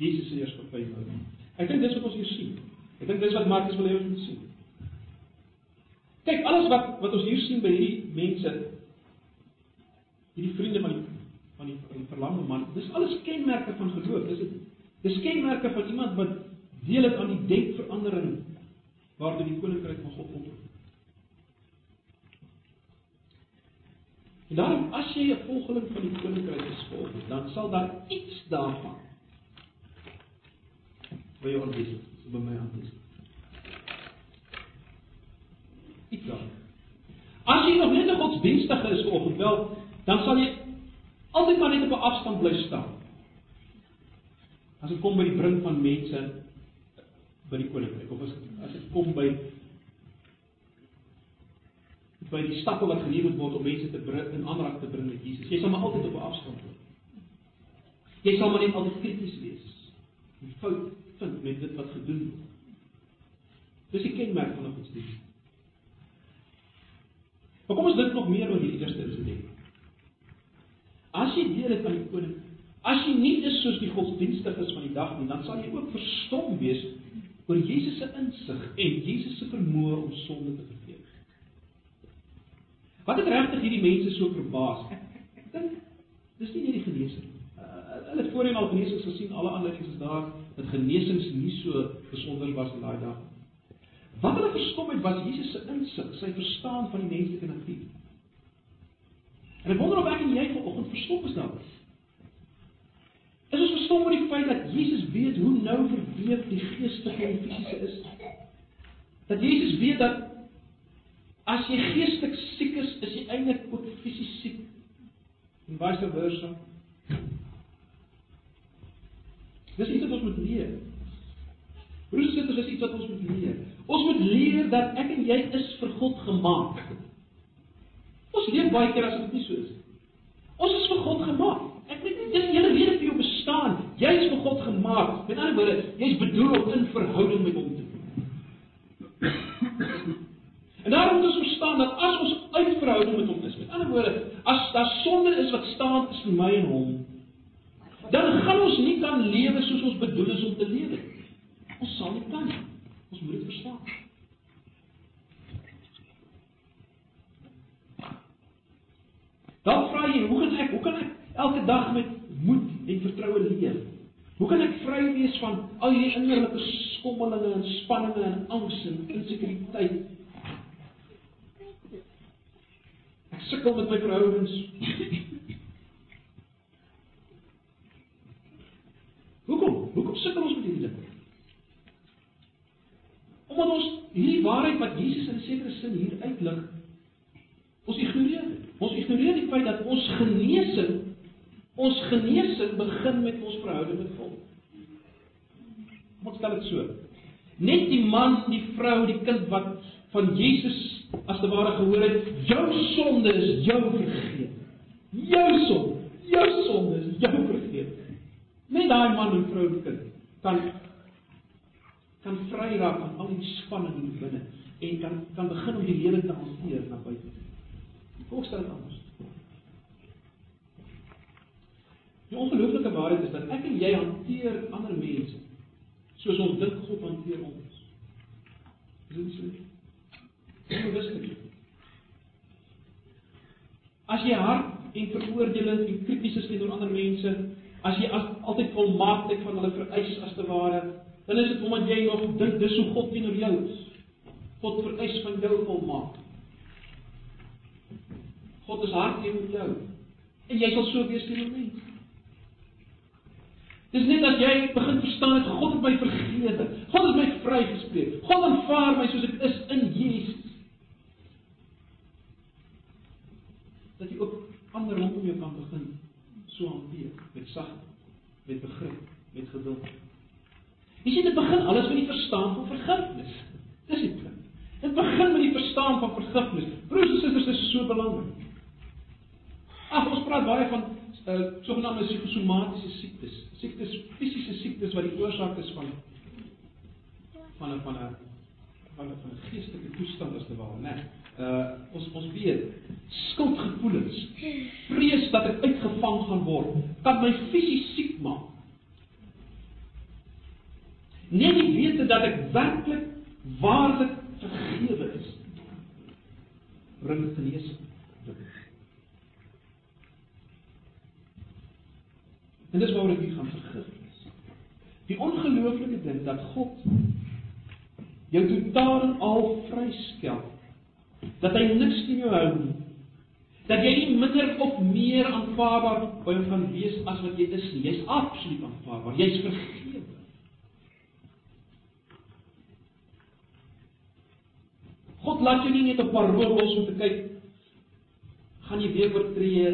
Jesus se heerskappy nodig. Ek dink dis wat ons hier sien. Ek dink dis wat Markus wil hê ons moet sien. Kyk, alles wat wat ons hier sien by hierdie mense hierdie vriende van die van die, die verlamde man, dis alles kenmerke van geloof. Dis dit. Dis kenmerke van iemand wat deel het aan die denkverandering waartoe die koninkryk van God oproep. En daarom as jy 'n volgeling van die koninkryk is volg, dan sal daar iets daarvan by jou aanwesig, so by my aanwesig. Iets daar. As jy nog net 'n godsdienstige is volgens wel, dan sal jy altyd maar net op 'n afstand bly staan. As dit kom by die bring van mense by die koninkryk of as as dit kom by by die stappe wat geneem moet word om mense te bring in aanraking te bring met Jesus. Jy sal maar altyd op 'n afstand bly. Jy sal maar net altyd krities wees. Die fout vind met dit wat gedoen word. Dis die kenmerk van 'n godsdienst. Maar kom ons dink nog meer oor hierdie eerste insident. As jy deel het van die koning, as jy nie is soos die godsdienstiges van die dag nie, dan sal jy ook verstom wees oor Jesus se insig en Jesus se vermoë om sonde te vergeef. Wat het regtig hierdie mense so verbaas? Ek dink dis nie net die genesing. Uh, hulle het voorheen al genesings gesien, alle aanleidings is daar dat genesings nie so besonder was in daai dag. Wat hulle verstom het was Jesus se insig, sy verstaan van die menslike natuur. En ek wonder of ek en jy vanoggend verstom is daaroor. Is ons verstom oor die feit dat Jesus weet hoe nou verweef die geestelike en fisiese is? Dat Jesus weet dat as jy geestelik siek is, is jy eintlik ook fisies siek. En vice versa. Dis iets wat ons moet leer. Broers en susters, dis iets wat ons moet leer. Ons moet leer dat ek en jy is vir God gemaak. Ons leer baie keer as dit nie so is. Ons is vir God gemaak. Ek weet nie dis die hele rede vir jou bestaan. Jy is vir God gemaak. Met ander woorde, jy's bedoel om in verhouding met hom te wees. En daarom moet ons verstaan dat as ons uit verhouding met hom is, met ander woorde, as daar sonde is wat staan tussen my en hom, dan gaan ons nie kan lewe soos ons bedoel is om te lewe. Ons sal nie kan nie. Ons moet dit verstaan. Dan vra jy, hoe kan ek, hoe kan ek elke dag met moed en vertroue leef? Hoe kan ek vry wees van al hierdie innerlike skommelinge en spanninge en angs en insekuriteit? Ek sukkel met my verhoudings. Hoekom? Hoekom sukkel ons met hierdie ding? Omdat ons hierdie waarheid wat Jesus in sekere sin hier uitlig, ons ignoreer. Ons ignoreer die feit dat ons genesing ons genesing begin met ons verhouding met God. Wat stel dit so? Net die man, die vrou, die kind wat van Jesus as te ware gehoor het, jou sonde is jou vergeef. Jou sonde, jou sonde is jou vergeef. Net daai man en vrou en kind kan kan vry raak van al die spanning in binne en kan kan begin om die lewe te hanteer na buite. Hoe stel dit anders? Die ongelooflike waarheid is dat ek en jy hanteer ander mense soos ons dink God hanteer ons. Is dit so? Onbewuslik. As jy hard en veroordelend en krities is teenoor ander mense, as jy as, altyd volmaaktheid van hulle vereis as te ware, dan is dit omdat jy nog dink dis hoe God teenoor jou is. God vereis van jou volmaak. God is hard teenoor jou. En jy sal so wees teenoor mense. Dis net as jy begin verstaan dat God het my vergewe. God het my vrygespreek. God aanvaar my soos ek is in Jesus. Dat jy ook ander rondom jou kan begin so hanteer met sagte, met begrip, met geduld. Jy sien dit begin alles met die verstaan van vergifnis. Dis dit. Dit begin met die verstaan van vergifnis. Broers en susters, dit is so belangrik. Ag, ons praat baie van uh sogenaamde psigosomatiese siektes siektes, fisiese siektes wat die oorsaak is van van 'n van 'n van 'n geestelike toestand as te ware, né? Uh ons ons weet skuldgevoelens, vrees dat ek uitgevang gaan word, kan my fisies siek maak. Net die wete dat ek werklik waarlik vergewe is, bring genesing. En dis waaroor ek hier gaan vergifnis. Die ongelooflike ding dat God jou totaal en al vryskel. Dat hy niks teen jou hou nie. Dat jy nie minder of meer aanvaarbaar by hom gaan wees as wat jy is nie. Jy's absoluut aanvaarbaar. Jy's vergewe. God laat jou nie net op parol los om te kyk gaan jy weer oortree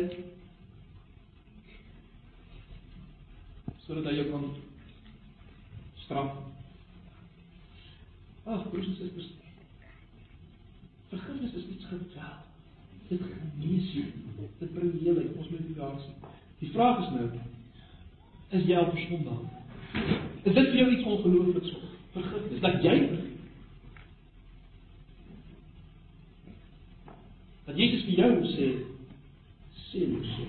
sodat hy jou kan straf. Ag, broers en susters. Vergifnis is iets geweldig. Dit genees jou. Dit bring heelheid. Ons moet dit daar sien. Die vraag is nou, is jy al versondig? Is dit vir jou iets ongeloofliks? Vergifnis dat jy Dat Jesus vir jou sê, sê jy sê.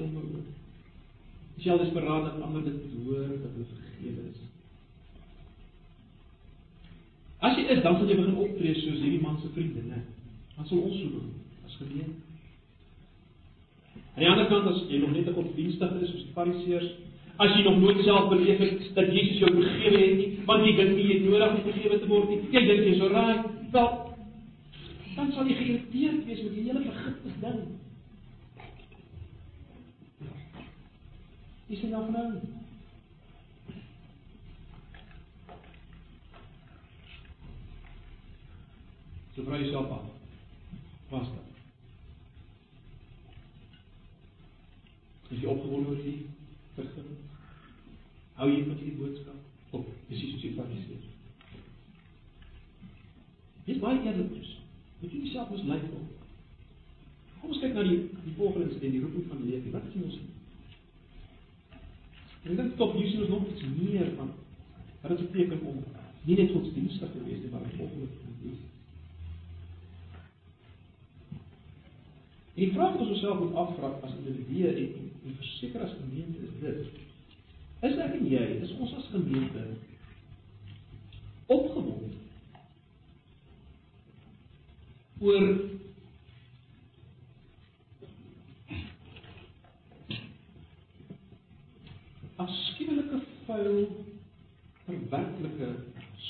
oor. As jy al desperaat dat ander dit hoor dat hulle vergewe is. As jy is, dan sal jy begin optree soos hierdie man se vriende, né? Dan sal ons so doen as gemeen. Aan die ander kant as jy nog net 'n godsdienstig is soos die Fariseërs, as jy nog nooit self beleef het dat Jesus jou vergewe het nie, want jy dink nie jy nodig om vergewe te word nie. Jy dink jy's oral, wel dan sal jy geïrriteerd wees met die hele vergifnis ding. Sien nou nou. So vra jouself af. Was dit? Is jy opgewonde oor die vergifnis? Hou jy van die boodskap? Of is jy soos die fariseërs? Dis baie eerlik. Moet jy jouself mos lei vir. Kom ons kyk na die die volgende insident, die roeping van Levi. Wat sien ons? En dit stop hier sien ons nog iets meer van wat dit beteken om nie net godsdienstig te wees maar volgelik te wees. En die vraag wat ons osself moet afvra as individue en en verseker as gemeente is dit: Is ek en jy, is ons as gemeente opgewonde oor afskuwelike vuil verwerklike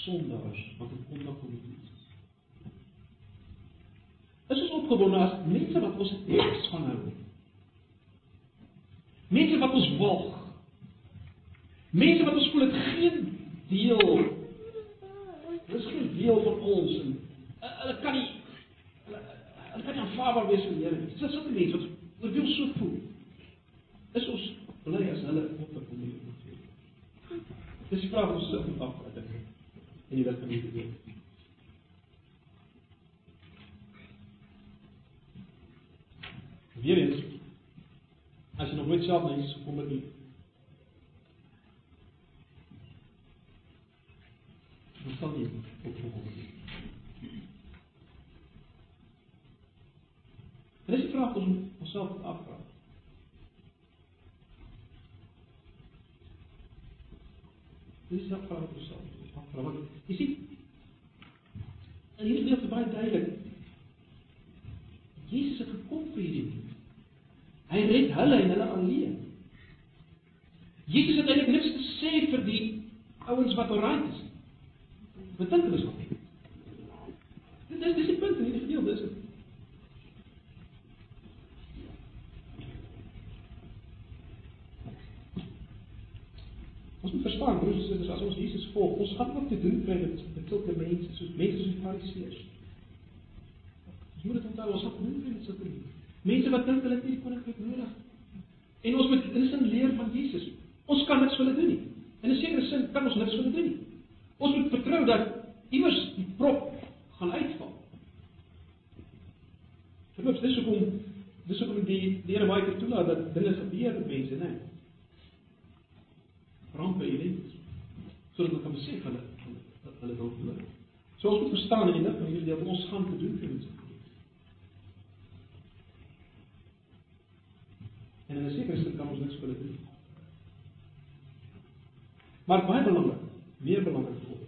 sondaars wat in kontak kom met. Is ons opgewonde as mense wat ons teks van hou? Mense wat ons walg. Mense wat ons voel het geen deel. Dis geen deel van ons en uh, hulle kan nie hulle, kan nie aanvaarbaar wees die Here nie. Dis sulke mense wat oor wie ons so voel. Is ons bly as hulle op 'n manier moet Dis vraag ons self moet afvra dink ek. En jy weet wat jy doen. Weer eens as jy nog nooit self na Jesus gekom het nie, dan sal jy opvolg. Dit is 'n vraag ons onsself afvra. Dis 'n vraag wat ons self afvra. Want jy sien, en hier is dit baie duidelik. Jesus het gekom vir hierdie Red hulle en hulle alleen. Jesus het eintlik niks te sê vir die ouens wat alright is. Wat hulle so? Dit is die punt in hierdie gedeelte. Ons moet verstaan, broers en susters, as ons Jesus volg, ons gaan ook te doen kry met met sulke mense, soos mense soos Fariseërs. Moet onthou, ons gaan doen met. Mense wat dink hulle het nie die koninkryk nodig. En ons moet insin leer van Jesus. Ons kan niks vir hulle doen nie. In 'n sekere sin kan ons niks vir hulle doen nie. Ons moet vertrou dat iewers die prop gaan uitval. Verloop, dis hoekom dis hoekom die die Here baie keer toelaat dat dinge gebeur met mense, né? Rampe ellende. Sodat hulle kan besef hulle hulle dalk hulle. So ons moet verstaan in die lig van hierdie deel ons gaan te doen vir mense. En 'n sekere sin kan ons niks vir dit doen. Maar baie belangrik, meer belangrik vir God.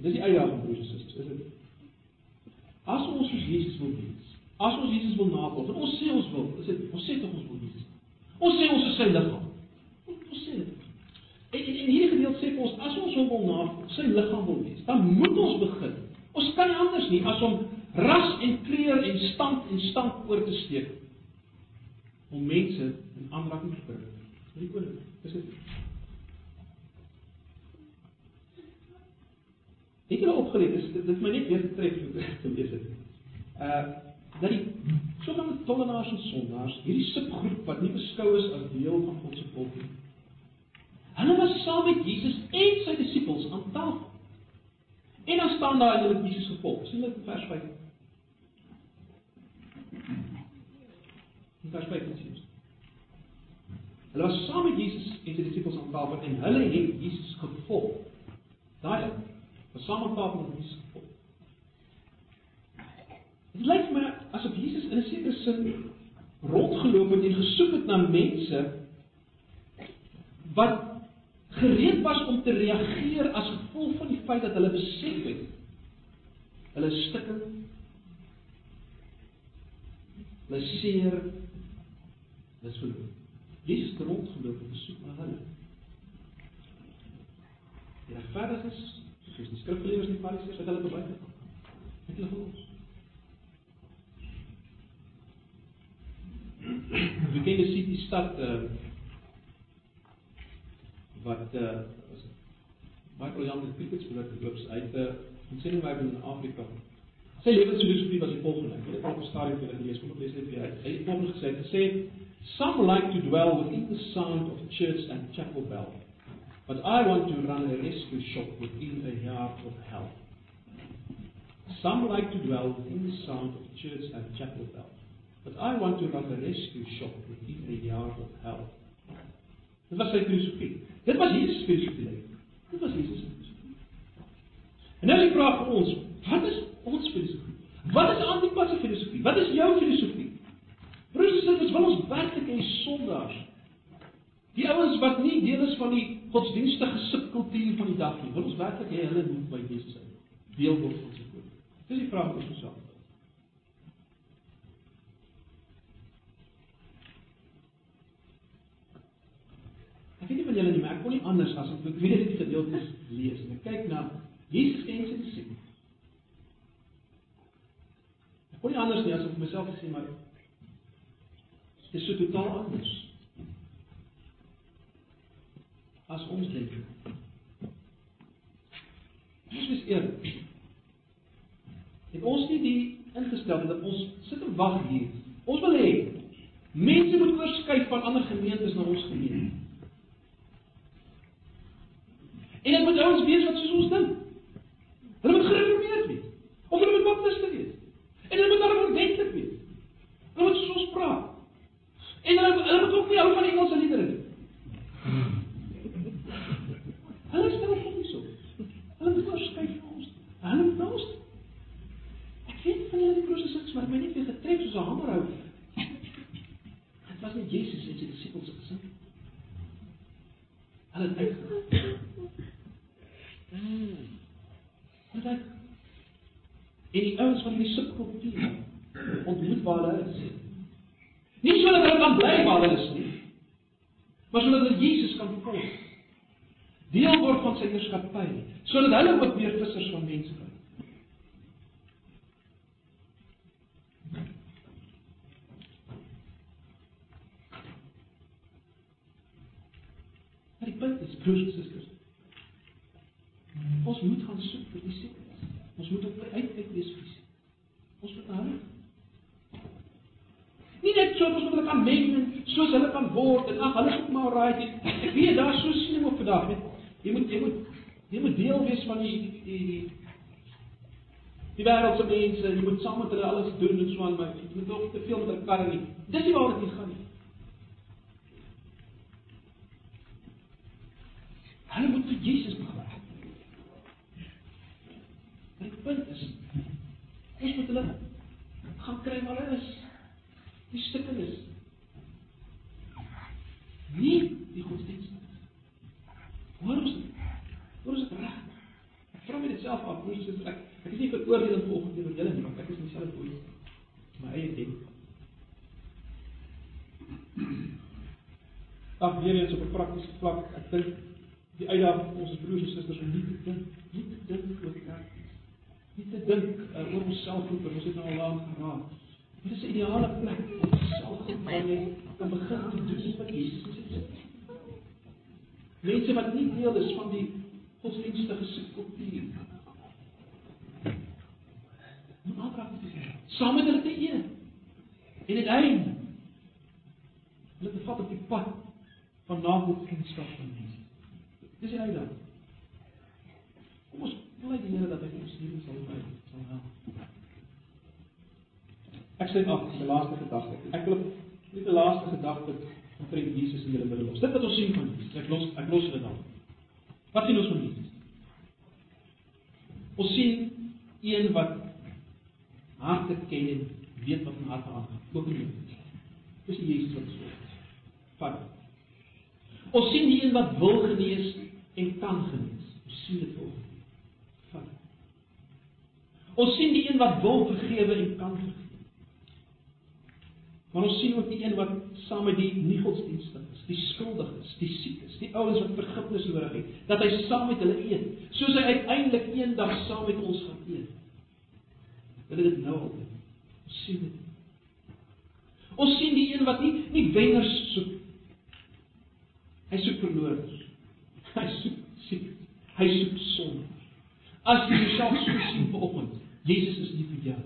Dis die uitdaging broers en susters, is dit? As ons soos Jesus wil wees, as ons Jesus wil navolg, en ons sê ons wil, is dit ons sê tog ons wil Jesus. Ons sê ons is sy liggaam. Ons sê dit. En in hierdie gedeelte sê ons as ons hom wil navolg, sy liggaam wil wees, dan moet ons begin. Ons kan nie anders nie as om ras en kleur en stand en stand oor te steek om mense in aanraking te bring. Met die koning. Dis dit. Het opgeleer, dis dit, my net weer getref te lees dit. Uh dat die sogenaamde tollenaars en sondaars, hierdie subgroep wat nie beskou is as deel van God se volk nie. Hulle was saam met Jesus en sy disippels aan tafel. En dan staan daar hulle Jesus gevolg. sien dit in vers 5. In vers 5 sien ons. Hulle was saam met Jesus en sy disippels aan tafel en hulle het Jesus gevolg. Daai was saam aan tafel met Jesus gevolg. Dit lyk my asof Jesus in 'n sekere sin rondgeloop het en gesoek het na mense wat gereed was om te reageer as gevolg van die feit dat hulle besef het hulle stikke hulle seer dis verloor. Jesus het rondgeloop en gesoek na hulle. Die regverdiges, soos die skrifgeleerdes en die fariseërs het hulle verby gekom. Het hulle gelos. We ken die city stad uh, wat uh was baie briljante cricketspeler geloop uit 'n uh, insending in Afrika. Sy lewensfilosofie was die volgende. Ek het dit op 'n stadium vir hulle gelees, kom ek lees dit vir uit. Hy het volgens gesê, gesê some like to dwell within the sound of church and chapel bell. But I want to run a rescue shop within a yard of hell. Some like to dwell within the sound of church and chapel bell. But I want to run a rescue shop within a yard of hell. Dit was sy filosofie. Dit was Jesus filosofie. Dit was Jesus filosofie. En nou die vraag vir ons, wat is ons filosofie? Wat is Antipas se filosofie? Wat is jou filosofie? Broers en susters, wil ons werklik hê sondaars Die ouens wat nie deel is van die godsdienstige subkultuur van die dag nie, wil ons werklik hê hulle moet by Jesus wees. Deel word van sy woord. Dis die vraag wat ons vra. Ek weet nie van julle nie, maar ek kon nie anders as om weer hierdie gedeeltes lees en kyk na Jesus en sy disippels. Nie anders nie as om myself te sê maar Dit is so totaal anders. As ons dink. Ons is eerlik. Het ons nie die ingestel dat ons sit en wag hier. Ons wil hê mense moet oorskuif van ander gemeentes na ons gemeente. En dit moet ouens wees wat soos ons dink. Hulle moet gereformeerd En hulle hulle moet ook nie hou van Engelse liedere nie. Hulle stel op nie so. Hulle moet oorskuif van ons. Hulle moet ons. Ek weet van hulle proses maar my nie vir getref soos 'n hamer hou. Dit was net Jesus en sy disippels gesin. Hulle het uitgegaan. Wat dan? En die ouens van die subkultuur ontmoet waar hulle is. Nie sodat hulle kan bly waar hulle is nie, maar sodat hulle Jesus kan volg. Deel word van sy heerskappy, sodat hulle ook weer vissers van mense kan Maar die punt is, broers en susters, ons moet gaan soek vir die siekes. Ons moet op uitkyk wees vir die Ons moet hulle Nie net so moet hulle kan meng en soos hulle kan word en ag hulle is ook maar right. Ek weet daar so sien op vandag net. Jy moet jy moet jy moet deel wees van die die die die wêreldse mense. Jy moet saam met hulle alles doen en so aan maar jy moet ook te veel met hulle karre nie. Dis nie waar dit gaan nie. Hulle moet vir Jesus begin. Die punt is ons moet hulle gaan kry waar hulle is. Die stukke is nie die godsdienst. Hoor ons hoor ons reg. Ek vra my dit self af, hoe is dit ek ek is nie veroordeel volgens die julle nie, want ek is myself ooit my eie ding. Ag weer eens op 'n praktiese vlak, ek dink die uitdaging vir ons broers en susters om nie te dink, nie te dink oor kerk nie te dink uh, oor onsself hoe ons het nou al lank geraak. Dit is 'n ideale plek om self waar jy kan begin te doen wat Jesus sê. Mense wat nie deel is van die godsdienstige subkultuur. Moet aanraak te sê. Saam met hulle te eet. En dit einde. Hulle te vat op die pad van navolgingskap van Jesus. Dis die uitdaging. Kom ons bly die Here dat hy ons hier sal bly. Sal help. Ek sê af, die laaste gedagte. Ek wil net die laaste gedagte vriend Jesus in julle middel los. Dit wat ons sien van Jesus. Ek los ek los dit dan. Wat sien ons van Jesus? Ons sien een wat harte ken en weet wat in harte aangaan. Ook nie. Dis die Jesus wat so. Vat. Ons sien die een wat wil genees en kan genees. Ons sien dit volgens Ons sien die een wat wil vergewe en kan vergewe. Maar ons sien ook die een wat saam met die nie godsdienstig is, die skuldiges, die siekes, die ouens wat vergifnis nodig het, dat hy saam met hulle eet, soos hy uiteindelik eendag saam met ons gaan eet. Hulle dit nou al doen. Ons sien dit. Ons sien die een wat nie nie wenners soek. Hy soek verloorders. Hy soek siek. Hy soek sonde. As jy jouself so sien vanoggend, Jesus is nie vir jou.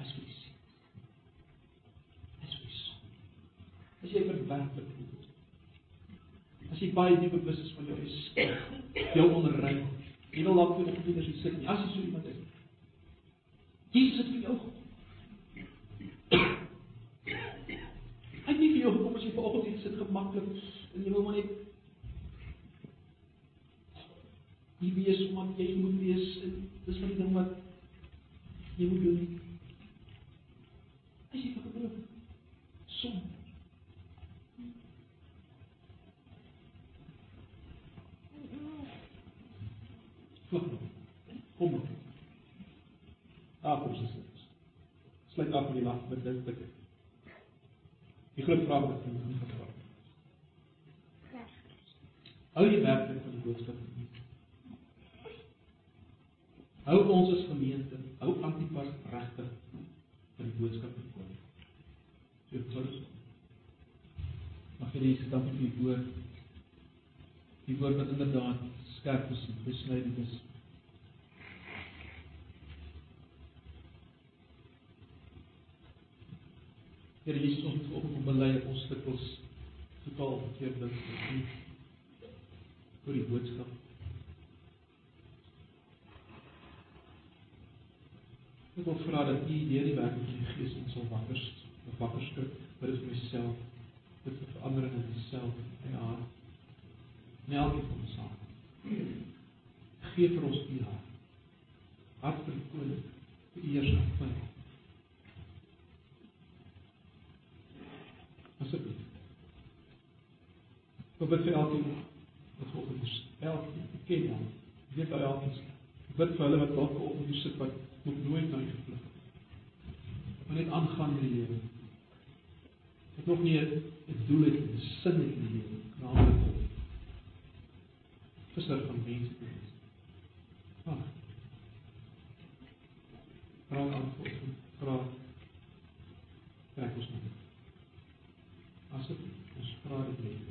Hy is vir die siek. Hy is vir die sonde. Jy verwerplik voel. As jy baie diep bewus is van jou is, jou onrein. Jy wil dalk vir die hier sit nie. As jy so iemand is. Jesus het vir jou Hy het nie vir jou gekom as jy vanoggend hier sit gemaklik en jy wil maar net nie wees omdat jy moet wees dis van die ding wat jy moet doen as jy vergeet som kom op daar kom jy sluit af met die nag met dit dit die groot vraag wat jy moet vra Hou jy werklik van die boodskap Hou ons as gemeente, hou Antipas regtig vir die boodskap van God. Jou woord. Mag jy Jesus dankie vir die woord. Die woord wat inderdaad skerp is en besnydend is. Here Jesus, ons moet ook bely dat ons dikwels totaal verkeerd dink oor die boodskap. Ek wil vra dat U deur die werk van die Gees ons sal wakker wakker skrik vir myself, vir verandering in myself en haar. En elkeen van ons saam. Gee vir ons U hart. Hart vir koning, vir die heerskappy. Asseblief. Ek bid vir elkeen wat volgens is. Elkeen, ek ken hom. Ek weet by elkeen. Ek bid vir hulle wat dalk op hier sit wat nog nooit na U gevlug het. Wat net aangaan met die lewe. Wat nog nie 'n doel het, 'n sin het in die lewe, naamlik om visser van mense te wees. Ag. Vra antwoord. Vra. Kyk ons nou. possible, describe me.